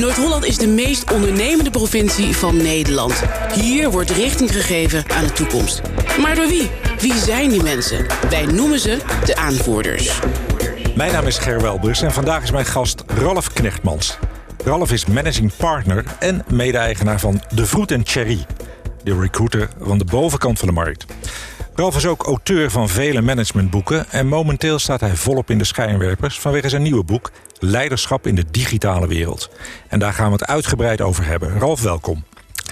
Noord-Holland is de meest ondernemende provincie van Nederland. Hier wordt richting gegeven aan de toekomst. Maar door wie? Wie zijn die mensen? Wij noemen ze de aanvoerders. Mijn naam is Ger Welbers en vandaag is mijn gast Ralf Knechtmans. Ralf is managing partner en mede-eigenaar van De Vroet en Cherry. De recruiter van de bovenkant van de markt. Ralf is ook auteur van vele managementboeken en momenteel staat hij volop in de schijnwerpers vanwege zijn nieuwe boek Leiderschap in de digitale wereld. En daar gaan we het uitgebreid over hebben. Ralf, welkom.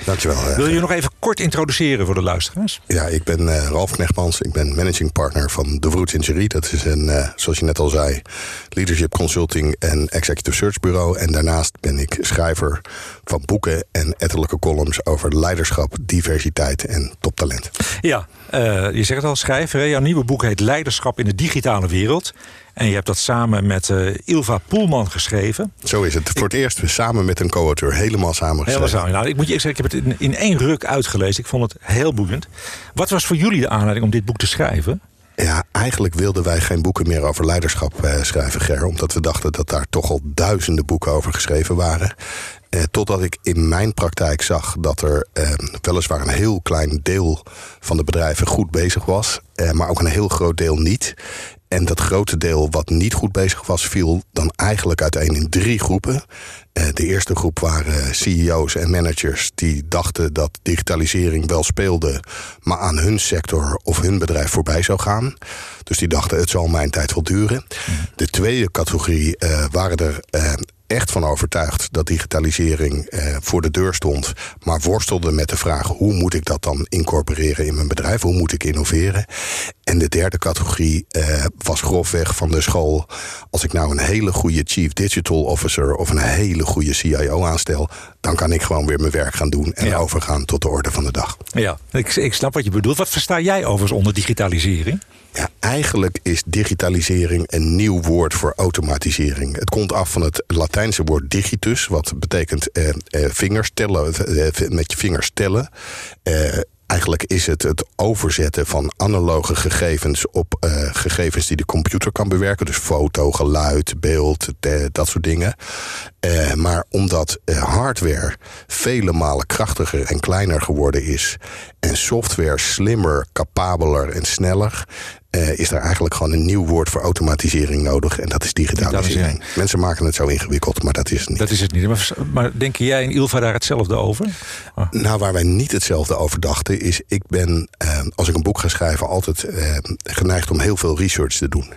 Dankjewel. Wil je nog even kort introduceren voor de luisteraars? Ja, ik ben uh, Ralf Knechtmans. Ik ben managing partner van De Vroet Ingerie. Dat is een, uh, zoals je net al zei, leadership consulting en executive search bureau. En daarnaast ben ik schrijver van boeken en ettelijke columns over leiderschap, diversiteit en toptalent. Ja, uh, je zegt het al, schrijver. Hè? Jouw nieuwe boek heet Leiderschap in de digitale wereld. En je hebt dat samen met uh, Ilva Poelman geschreven. Zo is het. Voor het eerst samen met een co-auteur. Helemaal samen geschreven. Helemaal samen. Nou, ik moet je zeggen, ik heb het in, in één ruk uitgelezen. Ik vond het heel boeiend. Wat was voor jullie de aanleiding om dit boek te schrijven? Ja, eigenlijk wilden wij geen boeken meer over leiderschap eh, schrijven, Ger. Omdat we dachten dat daar toch al duizenden boeken over geschreven waren. Eh, totdat ik in mijn praktijk zag dat er eh, weliswaar een heel klein deel van de bedrijven goed bezig was, eh, maar ook een heel groot deel niet. En dat grote deel wat niet goed bezig was, viel dan eigenlijk uiteen in drie groepen. De eerste groep waren CEO's en managers die dachten dat digitalisering wel speelde, maar aan hun sector of hun bedrijf voorbij zou gaan. Dus die dachten het zal mijn tijd wel duren. De tweede categorie uh, waren er uh, echt van overtuigd dat digitalisering eh, voor de deur stond, maar worstelde met de vraag: hoe moet ik dat dan incorporeren in mijn bedrijf? Hoe moet ik innoveren? En de derde categorie eh, was grofweg van de school: als ik nou een hele goede Chief Digital Officer of een hele goede CIO aanstel, dan kan ik gewoon weer mijn werk gaan doen en Ja. overgaan tot de orde van de dag. Ja, ik, ik snap wat je bedoelt. Wat versta jij overigens onder digitalisering? Ja, eigenlijk is digitalisering een nieuw woord voor automatisering. Het komt af van het Latijnse woord digitus, wat betekent eh, eh, vingers tellen, eh, met je vingers tellen. Eh, Eigenlijk is het het overzetten van analoge gegevens op eh, gegevens die de computer kan bewerken. Dus foto, geluid, beeld, dat soort dingen. Eh, maar omdat eh, hardware vele malen krachtiger en kleiner geworden is. en software slimmer, capabeler en sneller. Eh, is er eigenlijk gewoon een nieuw woord voor automatisering nodig. En dat is digitalisering. Digitalisering. Mensen maken het zo ingewikkeld, maar dat is het niet. Dat is het niet. Maar, maar denken jij en Ilva daar hetzelfde over? Nou, waar wij niet hetzelfde over dachten, is ik ben, eh, als ik een boek ga schrijven, altijd eh, geneigd om heel veel research te doen.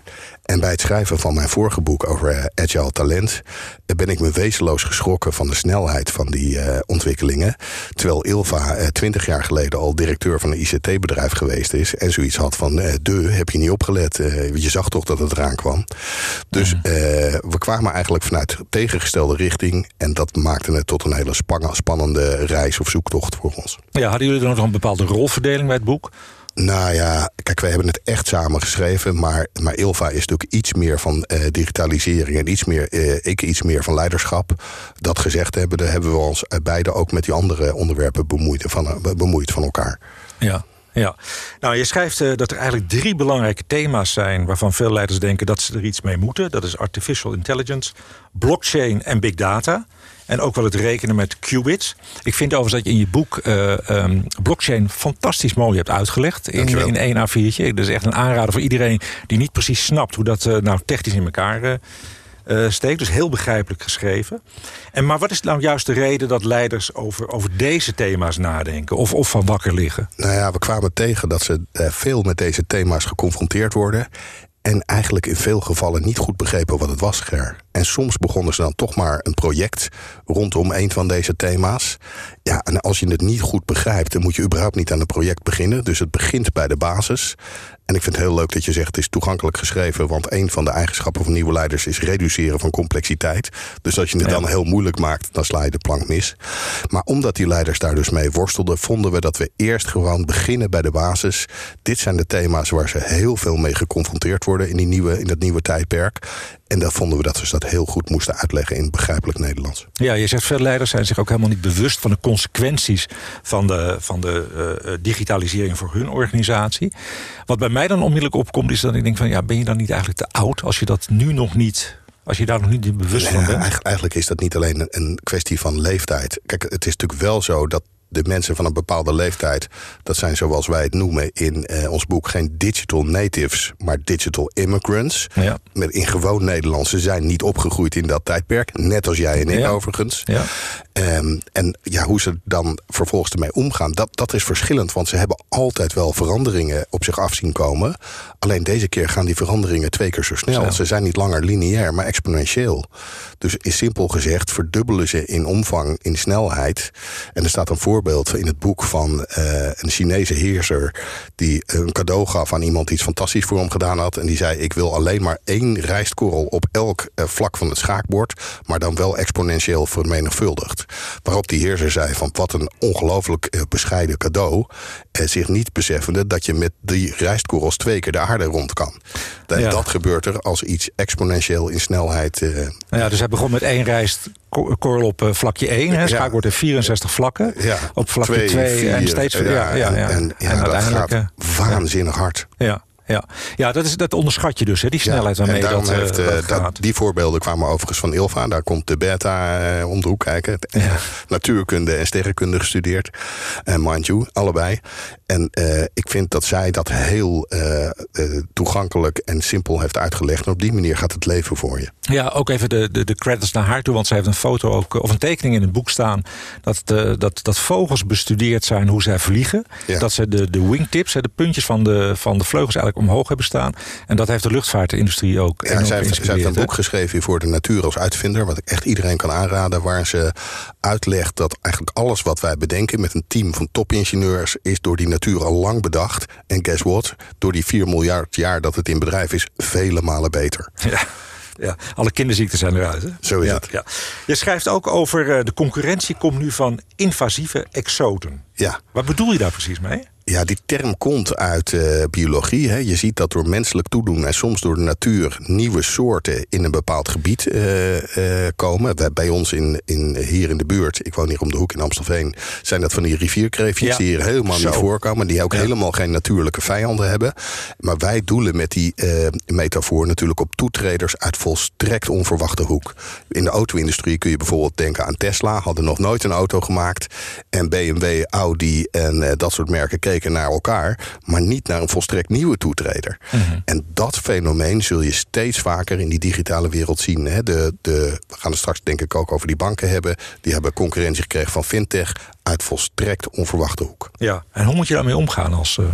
En bij het schrijven van mijn vorige boek over eh, agile talent, eh, ben ik me wezenloos geschrokken van de snelheid van die eh, ontwikkelingen. Terwijl Ilva twintig jaar geleden al directeur van een ICT-bedrijf geweest is en zoiets had van, eh, de, heb je niet opgelet? Je zag toch dat het eraan kwam. Dus we kwamen eigenlijk vanuit tegengestelde richting en dat maakte het tot een hele spann- spannende reis of zoektocht voor ons. Ja, hadden jullie dan nog een bepaalde rolverdeling bij het boek? Nou ja, kijk, wij hebben het echt samen geschreven. Maar, maar Ilva is natuurlijk iets meer van eh, digitalisering en iets meer, eh, ik iets meer van leiderschap. Dat gezegd hebben, daar hebben we ons eh, beide ook met die andere onderwerpen bemoeid van, bemoeid van elkaar. Ja. Ja, nou je schrijft dat er eigenlijk drie belangrijke thema's zijn waarvan veel leiders denken dat ze er iets mee moeten. Dat is artificial intelligence, blockchain en big data. En ook wel het rekenen met qubits. Ik vind overigens dat je in je boek eh, ehm, blockchain fantastisch mooi hebt uitgelegd. In, Dankjewel. in één A4'tje. Dat is echt een aanrader voor iedereen die niet precies snapt hoe dat eh, nou technisch in elkaar eh, steekt. Dus heel begrijpelijk geschreven. En, maar wat is nou juist de reden dat leiders over, over deze thema's nadenken? Of, of van wakker liggen? Nou ja, we kwamen tegen dat ze veel met deze thema's geconfronteerd worden. En eigenlijk in veel gevallen niet goed begrepen wat het was, Ger. En soms begonnen ze dan toch maar een project rondom een van deze thema's. Ja, en als je het niet goed begrijpt, dan moet je überhaupt niet aan een project beginnen. Dus het begint bij de basis. En ik vind het heel leuk dat je zegt het is toegankelijk geschreven. Want een van de eigenschappen van nieuwe leiders is reduceren van complexiteit. Dus als je het Ja. dan heel moeilijk maakt, dan sla je de plank mis. Maar omdat die leiders daar dus mee worstelden, vonden we dat we eerst gewoon beginnen bij de basis. Dit zijn de thema's waar ze heel veel mee geconfronteerd worden in, die nieuwe, in dat nieuwe tijdperk. En daar vonden we dat we dat heel goed moesten uitleggen in begrijpelijk Nederlands. Ja, je zegt veel leiders zijn zich ook helemaal niet bewust van de consequenties van de, van de eh, eh, digitalisering voor hun organisatie. Wat bij mij dan onmiddellijk opkomt, is dat ik denk van ja, ben je dan niet eigenlijk te oud als je dat nu nog niet Als je daar nog niet bewust van bent? eigenlijk is dat niet alleen een kwestie van leeftijd. Kijk, het is natuurlijk wel zo dat de mensen van een bepaalde leeftijd, dat zijn zoals wij het noemen in eh, ons boek geen digital natives, maar digital immigrants. Ja. Met, in gewoon Nederlands. Ze zijn niet opgegroeid in dat tijdperk, net als jij en ik overigens. Ja. Um, en ja, hoe ze dan vervolgens ermee omgaan, dat, dat is verschillend. Want ze hebben altijd wel veranderingen op zich af zien komen. Alleen deze keer gaan die veranderingen twee keer zo snel. Ze zijn niet langer lineair, maar exponentieel. Dus in simpel gezegd verdubbelen ze in omvang, in snelheid. En er staat een voorbeeld in het boek van uh, een Chinese heerser... die een cadeau gaf aan iemand die iets fantastisch voor hem gedaan had. En die zei, ik wil alleen maar één rijstkorrel op elk uh, vlak van het schaakbord... maar dan wel exponentieel vermenigvuldigd. Waarop die heerser zei van wat een ongelooflijk uh, bescheiden cadeau... en zich niet beseffende dat je met die rijstkorrels twee keer de aarde rond kan. En dat gebeurt er als iets exponentieel in snelheid... ja, dus hij begon met één rijst korrel op uh, vlakje 1. Hè. Schaak wordt er 64 vlakken. Ja. Op vlakje 2 en steeds... Ja, ja, ja, en, uiteindelijk... Gaat waanzinnig hard. Ja. Ja, ja dat, is, dat onderschat je dus, hè, die snelheid waarmee dat, heeft, uh, dat, dat Die voorbeelden kwamen overigens van Ilva. Daar komt de beta uh, om de hoek kijken. Ja. Natuurkunde en sterrenkunde gestudeerd. En mind you, allebei. En uh, ik vind dat zij dat heel toegankelijk en simpel heeft uitgelegd. En op die manier gaat het leven voor je. Ja, ook even de, de, de credits naar haar toe. Want zij heeft een foto ook, of een tekening in het boek staan. Dat, dat, dat vogels bestudeerd zijn hoe zij vliegen. Ja. Dat ze de, de wingtips, de puntjes van de, van de vleugels eigenlijk omhoog hebben staan. En dat heeft de luchtvaartindustrie ook. Ja, zij, heeft, zij heeft een boek geschreven voor de natuur als uitvinder. Wat ik echt iedereen kan aanraden. Waar ze uitlegt dat eigenlijk alles wat wij bedenken met een team van topingenieurs. is door die natuur al lang bedacht. En guess what? Door die 4 miljard jaar dat het in bedrijf is, vele malen beter. Ja. Ja, alle kinderziekten zijn eruit. Hè? Zo is het. Ja. Je schrijft ook over uh, de concurrentie komt nu van invasieve exoten. Ja. Wat bedoel je daar precies mee? Ja, die term komt uit uh, biologie. Hè. Je ziet dat door menselijk toedoen en soms door de natuur nieuwe soorten in een bepaald gebied uh, uh, komen. Bij ons in, in, hier in de buurt, ik woon hier om de hoek in Amstelveen, zijn dat van die rivierkreefjes ja. die hier helemaal Zo. niet voorkomen. Die ook ja. helemaal geen natuurlijke vijanden hebben. Maar wij doelen met die metafoor natuurlijk op toetreders uit volstrekt onverwachte hoek. In de auto-industrie kun je bijvoorbeeld denken aan Tesla, hadden nog nooit een auto gemaakt. En BMW, Audi en dat soort merken naar elkaar, maar niet naar een volstrekt nieuwe toetreder. Mm -hmm. En dat fenomeen zul je steeds vaker in die digitale wereld zien. Hè. De, de, we gaan het straks denk ik ook over die banken hebben. Die hebben concurrentie gekregen van fintech uit volstrekt onverwachte hoek. Ja, en hoe moet je daarmee omgaan als... Uh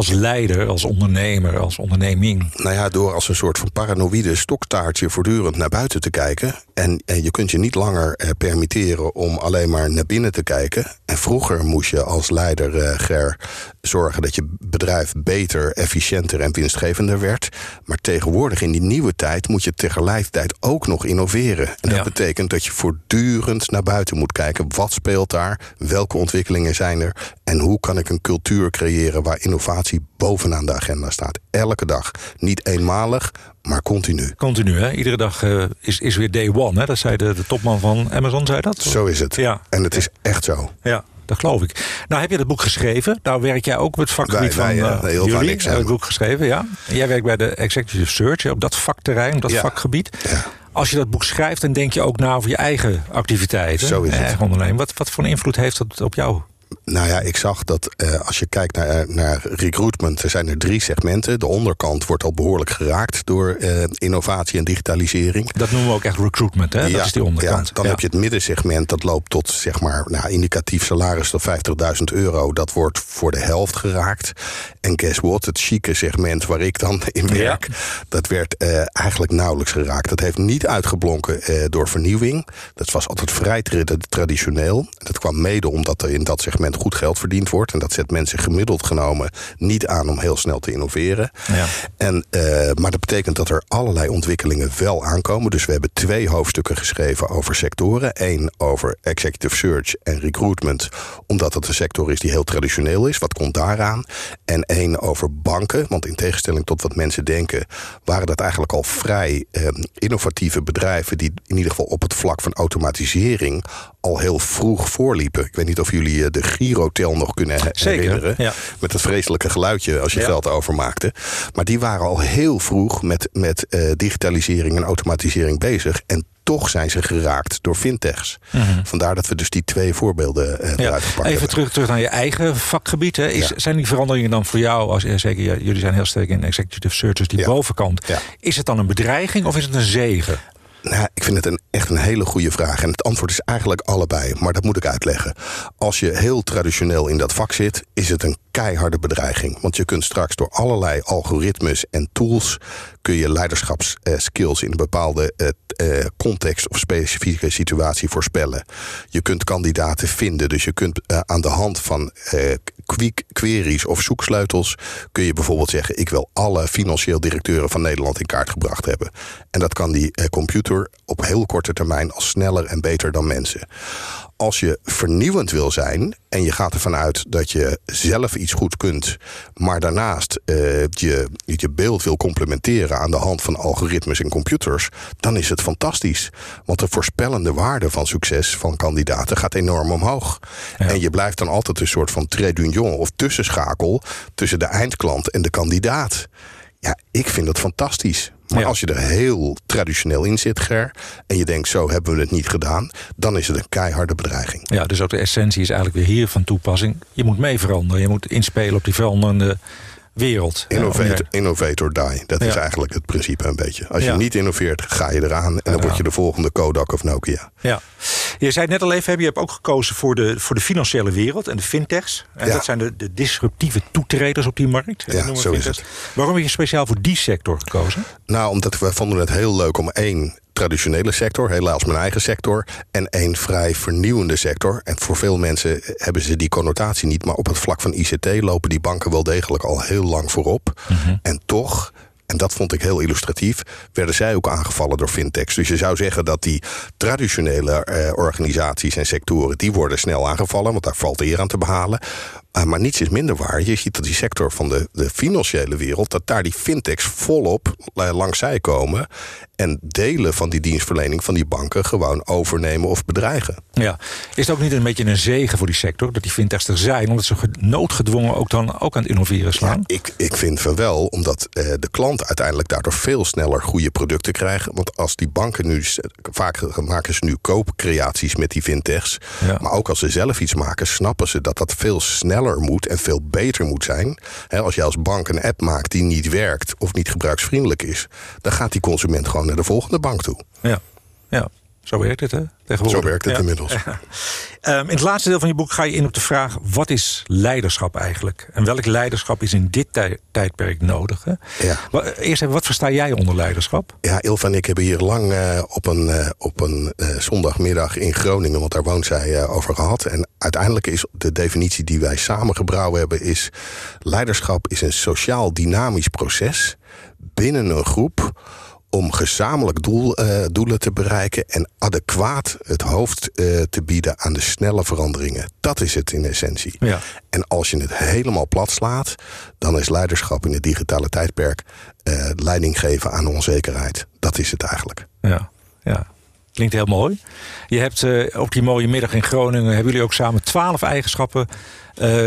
als leider, als ondernemer, als onderneming? Nou ja, door als een soort van paranoïde stoktaartje voortdurend naar buiten te kijken. En, en je kunt je niet langer eh, permitteren om alleen maar naar binnen te kijken. En vroeger moest je als leider, eh, Ger, zorgen dat je bedrijf beter, efficiënter en winstgevender werd. Maar tegenwoordig in die nieuwe tijd moet je tegelijkertijd ook nog innoveren. En dat ja. betekent dat je voortdurend naar buiten moet kijken. Wat speelt daar? Welke ontwikkelingen zijn er? En hoe kan ik een cultuur creëren waar innovatie bovenaan de agenda staat? Elke dag. Niet eenmalig, maar continu. Continu, hè? Iedere dag uh, is, is weer day one. Hè? Dat zei de, de topman van Amazon, zei dat? Zo is het. Ja. En het is echt zo. Ja. Dat geloof ik. Nou, heb je dat boek geschreven? Nou werk jij ook op het vakgebied wij, wij, van uh, heel jullie. Niks, het boek geschreven, ja. En jij werkt bij de Executive Search, op dat vakterrein, op dat ja. vakgebied. Ja. Als je dat boek schrijft, dan denk je ook na over je eigen activiteiten. Zo is het. Ondernemen. Wat, wat voor invloed heeft dat op jou? Nou ja, ik zag dat uh, als je kijkt naar, naar recruitment, er zijn er drie segmenten. De onderkant wordt al behoorlijk geraakt door uh, innovatie en digitalisering. Dat noemen we ook echt recruitment, hè? Ja, dat is die onderkant. Ja, dan ja. heb je het middensegment, dat loopt tot zeg maar nou, indicatief salaris tot 50.000 euro. Dat wordt voor de helft geraakt. En guess what? Het chique segment waar ik dan in werk, dat werd uh, eigenlijk nauwelijks geraakt. Dat heeft niet uitgeblonken door vernieuwing. Dat was altijd vrij traditioneel. Dat kwam mede omdat er in dat segment goed geld verdiend wordt. En dat zet mensen gemiddeld genomen niet aan om heel snel te innoveren. Ja. En, uh, maar dat betekent dat er allerlei ontwikkelingen wel aankomen. Dus we hebben twee hoofdstukken geschreven over sectoren. Eén over executive search en recruitment. Omdat het een sector is die heel traditioneel is. Wat komt daaraan? En één over banken. Want in tegenstelling tot wat mensen denken... waren dat eigenlijk al vrij uh, innovatieve bedrijven... die in ieder geval op het vlak van automatisering al heel vroeg voorliepen. Ik weet niet of jullie eh, de Girotel nog kunnen herinneren. Ja. Met het vreselijke geluidje als je Ja. geld overmaakte. Maar die waren al heel vroeg met, met eh, digitalisering en automatisering bezig. En toch zijn ze geraakt door fintechs. Vandaar dat we dus die twee voorbeelden eh Mhm. Ja. eruit gepakt Even hebben. terug, terug naar je eigen vakgebied. Hè. Is, Ja. Zijn die veranderingen dan voor jou, als, zeker jullie zijn heel sterk in executive search, dus die bovenkant. Is het dan een bedreiging of is het een zegen? Nou, ik vind het een, echt een hele goede vraag. En het antwoord is eigenlijk allebei, maar dat moet ik uitleggen. Als je heel traditioneel in dat vak zit, is het een keiharde bedreiging. Want je kunt straks door allerlei algoritmes en tools... kun je leiderschapsskills in een bepaalde eh, eh, context of specifieke situatie voorspellen. Je kunt kandidaten vinden, dus je kunt eh, aan de hand van eh, queries of zoeksleutels... kun je bijvoorbeeld zeggen, ik wil alle financieel directeuren van Nederland in kaart gebracht hebben. En dat kan die eh, computer op heel korte termijn al sneller en beter dan mensen. Als je vernieuwend wil zijn en je gaat ervan uit dat je zelf iets goed kunt, maar daarnaast eh, je, je beeld wil complementeren aan de hand van algoritmes en computers, dan is het fantastisch. Want de voorspellende waarde van succes van kandidaten gaat enorm omhoog. En je blijft dan altijd een soort van trait of tussenschakel tussen de eindklant en de kandidaat. Ja, ik vind dat fantastisch. Maar Ja. als je er heel traditioneel in zit, Ger, en je denkt zo hebben we het niet gedaan, dan is het een keiharde bedreiging. Ja, dus ook de essentie is eigenlijk weer hier van toepassing. Je moet mee veranderen. Je moet inspelen op die veranderende wereld. Ja, om Innovate, je- innovate or die. Dat is eigenlijk het principe een beetje. Als je niet innoveert, ga je eraan. En dan word je de volgende Kodak of Nokia. Ja. Je zei het net al even, je hebt ook gekozen voor de, voor de financiële wereld en de fintechs. En dat zijn de, de disruptieve toetreders op die markt. Ja, zo is fintechs. Waarom heb je speciaal voor die sector gekozen? Nou, omdat we vonden het heel leuk om één traditionele sector, helaas mijn eigen sector, en één vrij vernieuwende sector. En voor veel mensen hebben ze die connotatie niet, maar op het vlak van ICT lopen die banken wel degelijk al heel lang voorop. En toch. En dat vond ik heel illustratief. Werden zij ook aangevallen door fintechs. Dus je zou zeggen dat die traditionele eh, organisaties en sectoren. die worden snel aangevallen, want daar valt eer aan te behalen. Uh, maar niets is minder waar. Je ziet dat die sector van de, de financiële wereld. dat daar die fintechs volop uh, langs zij komen. en delen van die dienstverlening van die banken gewoon overnemen of bedreigen. Ja. Is het ook niet een beetje een zegen voor die sector dat die fintechs er zijn, omdat ze noodgedwongen ook dan ook aan het innoveren slaan? Ja, ik, ik vind van wel, omdat uh, de klant uiteindelijk daardoor veel sneller goede producten krijgt. Want als die banken nu, vaak maken ze nu koopcreaties met die fintechs. Ja. Maar ook als ze zelf iets maken, snappen ze dat dat veel sneller moet en veel beter moet zijn. Als je als bank een app maakt die niet werkt of niet gebruiksvriendelijk is, dan gaat die consument gewoon naar de volgende bank toe. Ja, ja. Zo werkt het, hè? Zo werkt het ja. inmiddels. Ja. Um, in het laatste deel van je boek ga je in op de vraag: wat is leiderschap eigenlijk? En welk leiderschap is in dit tij tijdperk nodig? Hè? Ja. Eerst even, wat versta jij onder leiderschap? Ja, Ilva en ik hebben hier lang uh, op een, uh, op een uh, zondagmiddag in Groningen, want daar woont zij, uh, over gehad. En uiteindelijk is de definitie die wij samen gebrouwen hebben: is leiderschap is een sociaal dynamisch proces binnen een groep om gezamenlijk doel, uh, doelen te bereiken en adequaat het hoofd uh, te bieden aan de snelle veranderingen. Dat is het in essentie. Ja. En als je het helemaal plat slaat, dan is leiderschap in het digitale tijdperk uh, leiding geven aan onzekerheid. Dat is het eigenlijk. Ja, ja. Klinkt heel mooi. Je hebt uh, op die mooie middag in Groningen hebben jullie ook samen twaalf eigenschappen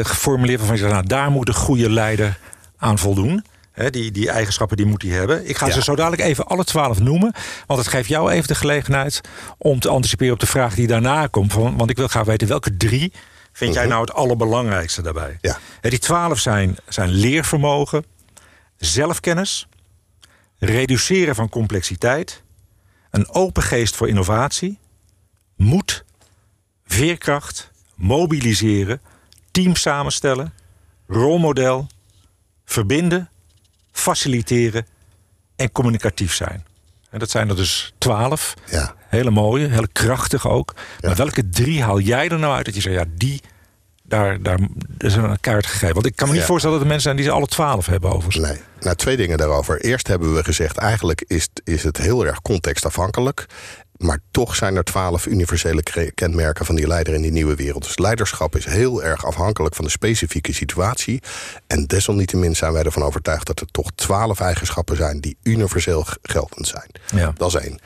geformuleerd waarvan je zegt, nou, daar moet een goede leider aan voldoen. He, die, die eigenschappen die moet hij hebben. Ik ga ja. ze zo dadelijk even alle twaalf noemen. Want het geeft jou even de gelegenheid om te anticiperen op de vraag die daarna komt. Want ik wil graag weten welke drie vind uh -huh. jij nou het allerbelangrijkste daarbij? Ja. He, die twaalf zijn, zijn leervermogen, zelfkennis, reduceren van complexiteit, een open geest voor innovatie, moed, veerkracht, mobiliseren, team samenstellen, rolmodel, verbinden faciliteren en communicatief zijn. En dat zijn er dus twaalf. Ja. Hele mooie, hele krachtige ook. Ja. Maar welke drie haal jij er nou uit dat je zegt, ja, die, daar, daar is een kaart gegeven? Want ik kan me niet ja. voorstellen dat er mensen zijn die ze alle twaalf hebben overigens. Nee, nou twee dingen daarover. Eerst hebben we gezegd, eigenlijk is, is het heel erg contextafhankelijk. Maar toch zijn er twaalf universele kenmerken van die leider in die nieuwe wereld. Dus leiderschap is heel erg afhankelijk van de specifieke situatie. En desalniettemin zijn wij ervan overtuigd dat er toch twaalf eigenschappen zijn die universeel geldend zijn. Ja. Dat is één.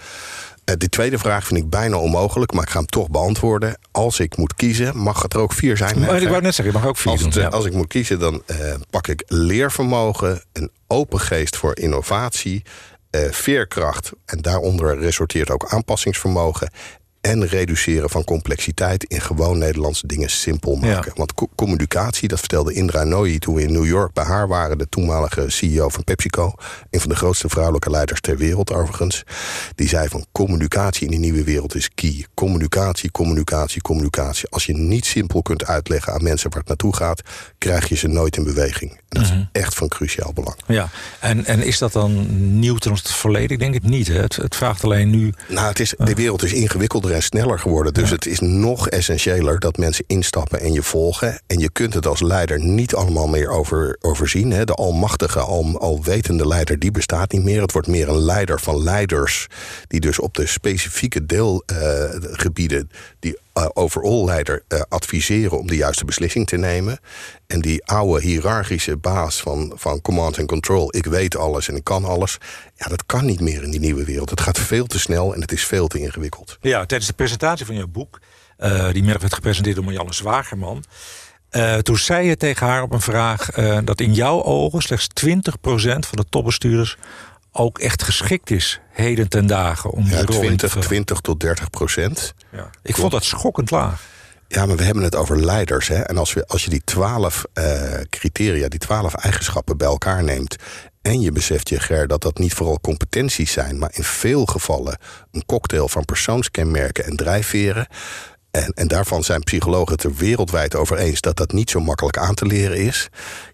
Uh, de tweede vraag vind ik bijna onmogelijk, maar ik ga hem toch beantwoorden. Als ik moet kiezen, mag het er ook vier zijn? Maar ik wou net zeggen, je mag ook vier als, doen, ja. als ik moet kiezen, dan pak ik leervermogen, een open geest voor innovatie, veerkracht. En daaronder resorteert ook aanpassingsvermogen en reduceren van complexiteit in gewoon Nederlandse dingen simpel maken. Want communicatie, dat vertelde Indra Nooyi toen we in New York bij haar waren, de toenmalige CEO van PepsiCo, een van de grootste vrouwelijke leiders ter wereld overigens, die zei van communicatie in die nieuwe wereld is key. Communicatie, communicatie, communicatie. Als je niet simpel kunt uitleggen aan mensen waar het naartoe gaat, krijg je ze nooit in beweging. En dat is mhm. echt van cruciaal belang. Ja, en, en is dat dan nieuw ten het verleden? Ik denk het niet. Hè? Het, het vraagt alleen nu. Nou, het is, de wereld is ingewikkelder sneller geworden. Dus het is nog essentiëler dat mensen instappen en je volgen. En je kunt het als leider niet allemaal meer over, overzien. Hè. De almachtige, al, alwetende leider, die bestaat niet meer. Het wordt meer een leider van leiders. Die dus op de specifieke deelgebieden... Uh, die uh, overall leider uh, adviseren om de juiste beslissing te nemen. En die oude hiërarchische baas van, van command and control... ik weet alles en ik kan alles... ja, dat kan niet meer in die nieuwe wereld. Het gaat veel te snel en het is veel te ingewikkeld. Ja, tijdens de presentatie van jouw boek... Uh, die werd gepresenteerd door Marianne Zwagerman... Toen zei je tegen haar op een vraag dat in jouw ogen slechts 20% van de topbestuurders ook echt geschikt is, heden ten dagen, om ja, de rol 20, te 20 tot 30 procent. Ja. Ik vond dat schokkend laag. Ja, maar we hebben het over leiders. Hè? En als, we, als je die twaalf uh, criteria, die twaalf eigenschappen bij elkaar neemt... en je beseft je, Ger, dat dat niet vooral competenties zijn... maar in veel gevallen een cocktail van persoonskenmerken en drijfveren... En, en, daarvan zijn psychologen het er wereldwijd over eens dat dat niet zo makkelijk aan te leren is.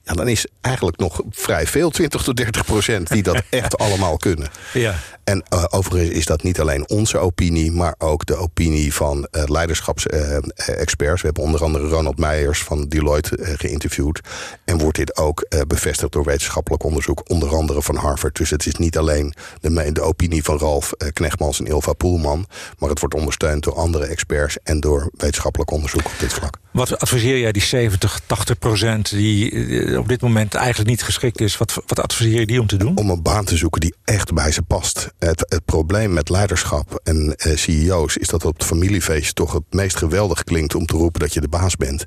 Ja, dan is eigenlijk nog vrij veel, 20 tot 30 procent, die dat echt allemaal kunnen. Ja. En uh, overigens is dat niet alleen onze opinie, maar ook de opinie van uh, leiderschapsexperts. we hebben onder andere Ronald Meijers van Deloitte uh, geïnterviewd. En wordt dit ook bevestigd door wetenschappelijk onderzoek, onder andere van Harvard. Dus het is niet alleen de, de opinie van Ralf Knechtmans en Ilva Poelman, maar het wordt ondersteund door andere experts en door wetenschappelijk onderzoek op dit vlak. Wat adviseer jij die 70, 80 procent die op dit moment eigenlijk niet geschikt is? Wat, wat adviseer je die om te doen? Om een baan te zoeken die echt bij ze past. Het, het probleem met leiderschap en eh, CEO's is dat op het familiefeest toch het meest geweldig klinkt om te roepen dat je de baas bent.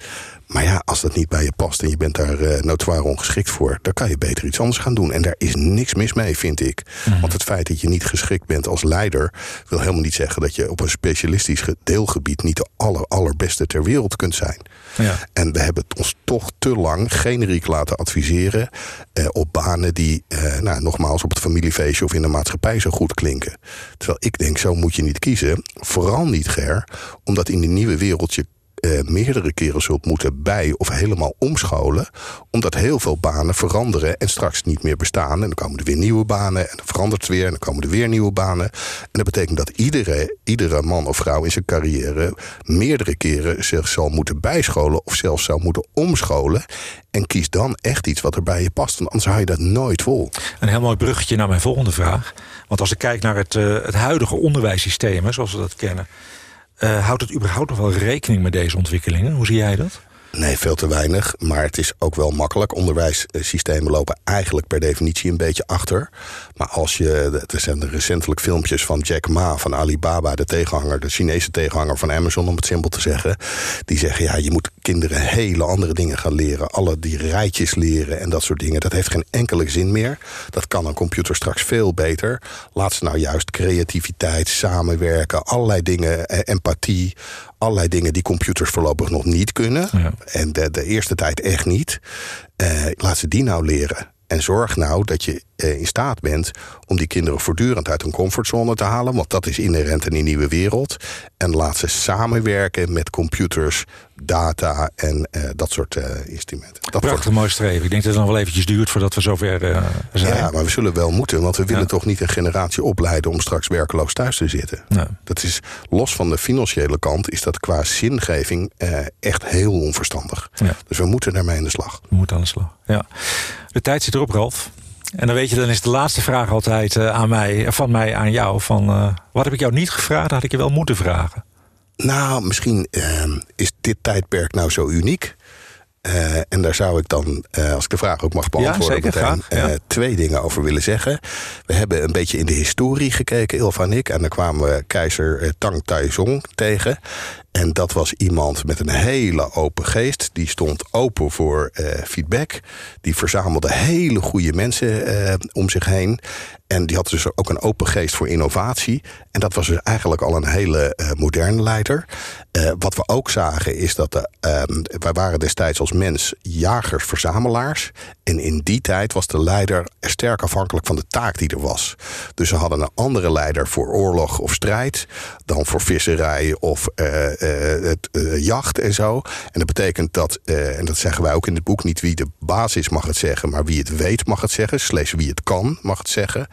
Maar ja, als dat niet bij je past en je bent daar uh, notoir ongeschikt voor, dan kan je beter iets anders gaan doen. En daar is niks mis mee, vind ik. Mhm. Want het feit dat je niet geschikt bent als leider, wil helemaal niet zeggen dat je op een specialistisch deelgebied niet de aller, allerbeste ter wereld kunt zijn. Ja. En we hebben ons toch te lang generiek laten adviseren eh, op banen die, eh, nou, nogmaals, op het familiefeestje of in de maatschappij zo goed klinken. Terwijl ik denk, zo moet je niet kiezen. Vooral niet, Ger, omdat in de nieuwe wereld je uh, meerdere keren zult moeten bij- of helemaal omscholen. Omdat heel veel banen veranderen en straks niet meer bestaan. En dan komen er weer nieuwe banen en dan verandert het weer en dan komen er weer nieuwe banen. En dat betekent dat iedere, iedere man of vrouw in zijn carrière meerdere keren zich zal moeten bijscholen of zelfs zou moeten omscholen. En kies dan echt iets wat er bij je past, want anders hou je dat nooit vol. Een heel mooi bruggetje naar mijn volgende vraag. Want als ik kijk naar het, uh, het huidige onderwijssysteem, zoals we dat kennen houdt het überhaupt nog wel rekening met deze ontwikkelingen? Hoe zie jij dat? Nee, veel te weinig. Maar het is ook wel makkelijk. Onderwijssystemen lopen eigenlijk per definitie een beetje achter. Maar als je. Er zijn recentelijk filmpjes van Jack Ma van Alibaba, de tegenhanger, de Chinese tegenhanger van Amazon, om het simpel te zeggen. Die zeggen: ja, je moet kinderen hele andere dingen gaan leren. Alle die rijtjes leren en dat soort dingen. Dat heeft geen enkele zin meer. Dat kan een computer straks veel beter. Laat ze nou juist creativiteit, samenwerken, allerlei dingen, eh, empathie allerlei dingen die computers voorlopig nog niet kunnen. En de, de, eerste tijd echt niet. Uh, laat ze die nou leren. En zorg nou dat je in staat bent om die kinderen voortdurend uit hun comfortzone te halen. Want dat is inherent in die nieuwe wereld. En laat ze samenwerken met computers, data en uh, dat soort uh, instrumenten. Dat Prachtig wordt... mooi streven. Ik denk dat het nog wel eventjes duurt voordat we zover zijn. Ja, maar we zullen wel moeten. Want we willen toch niet een generatie opleiden om straks werkeloos thuis te zitten. Dat is, los van de financiële kant, is dat qua zingeving echt heel onverstandig. Ja. Dus we moeten daarmee aan de slag. We moeten aan de slag, ja. De tijd zit erop, Ralf. En dan weet je, dan is de laatste vraag altijd uh, aan mij, van mij aan jou. Van, uh, wat heb ik jou niet gevraagd, dat had ik je wel moeten vragen? Nou, misschien uh, is dit tijdperk nou zo uniek. Eh, en daar zou ik dan, uh, als ik de vraag ook mag beantwoorden, ja, zeker, meteen, uh, twee dingen over willen zeggen. We hebben een beetje in de historie gekeken, Ilva en ik. En dan kwamen we keizer Tang Taizong tegen. En dat was iemand met een hele open geest. Die stond open voor feedback. Die verzamelde hele goede mensen om zich heen. En die had dus ook een open geest voor innovatie. En dat was dus eigenlijk al een hele uh, moderne leider. Wat we ook zagen is dat de, uh, wij waren destijds als mens jagers-verzamelaars. En in die tijd was de leider sterk afhankelijk van de taak die er was. Dus ze hadden een andere leider voor oorlog of strijd dan voor visserij of het, jacht en zo. En dat betekent dat, en dat zeggen wij ook in het boek, niet wie de basis mag het zeggen, maar wie het weet mag het zeggen. Slechts wie het kan mag het zeggen.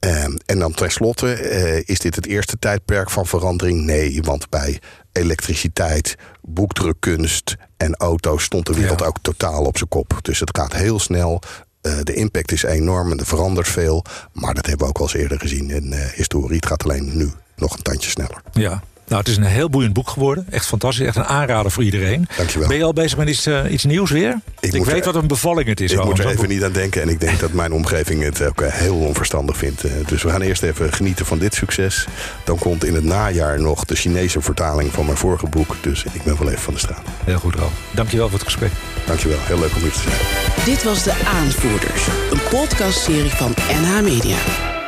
Um, en dan tenslotte, is dit het eerste tijdperk van verandering? Nee, want bij elektriciteit, boekdrukkunst en auto's stond de wereld ja. ook totaal op zijn kop. Dus het gaat heel snel. Uh, de impact is enorm en er verandert veel. Maar dat hebben we ook al eens eerder gezien in uh, historie. Het gaat alleen nu nog een tandje sneller. Ja, nou, het is een heel boeiend boek geworden. Echt fantastisch. Echt een aanrader voor iedereen. Dankjewel. Ben je al bezig met iets, uh, iets nieuws weer? Ik, ik weet er, wat een bevalling het is. Ik moet er even niet aan denken. En ik denk dat mijn omgeving het ook heel onverstandig vindt. Uh, dus we gaan eerst even genieten van dit succes. Dan komt in het najaar nog de Chinese vertaling van mijn vorige boek. Dus ik ben wel even van de straat. Heel goed, Ralf. Dankjewel voor het gesprek. Dankjewel. Heel leuk om hier te zijn. Dit was De Aanvoerders. Een podcastserie van NH Media.